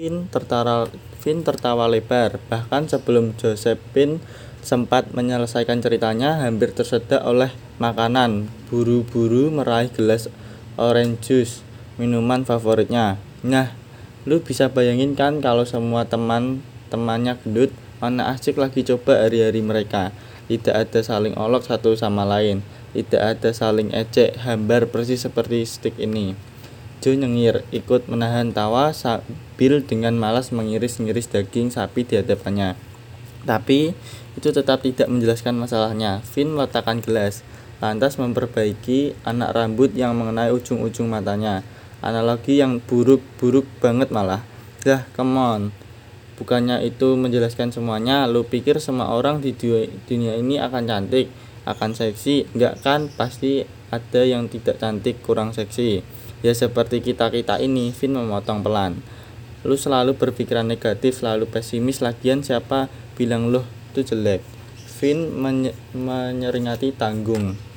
Finn tertawa lebar. Bahkan sebelum Josephine sempat menyelesaikan ceritanya, hampir tersedak oleh makanan. Buru-buru meraih gelas orange juice, minuman favoritnya. Nah, lu bisa bayangin kan kalau semua teman-temannya gendut, mana asik lagi coba hari-hari mereka. Tidak ada saling olok satu sama lain. Tidak ada saling ecek, hambar persis seperti stick ini. Joe nyengir, ikut menahan tawa sambil dengan malas mengiris-ngiris daging sapi di hadapannya. Tapi, itu tetap tidak menjelaskan masalahnya. Finn meletakkan gelas, lantas memperbaiki anak rambut yang mengenai ujung-ujung matanya. Analogi yang buruk-buruk banget malah. Dah, come on. Bukannya itu menjelaskan semuanya, lu pikir semua orang di dunia ini akan cantik, akan seksi? Enggak kan? Pasti ada yang tidak cantik, kurang seksi. Ya seperti kita-kita ini, Vin memotong pelan. Lu selalu berpikiran negatif, selalu pesimis, lagian siapa bilang lu itu jelek. Vin menye menyeringati tanggung.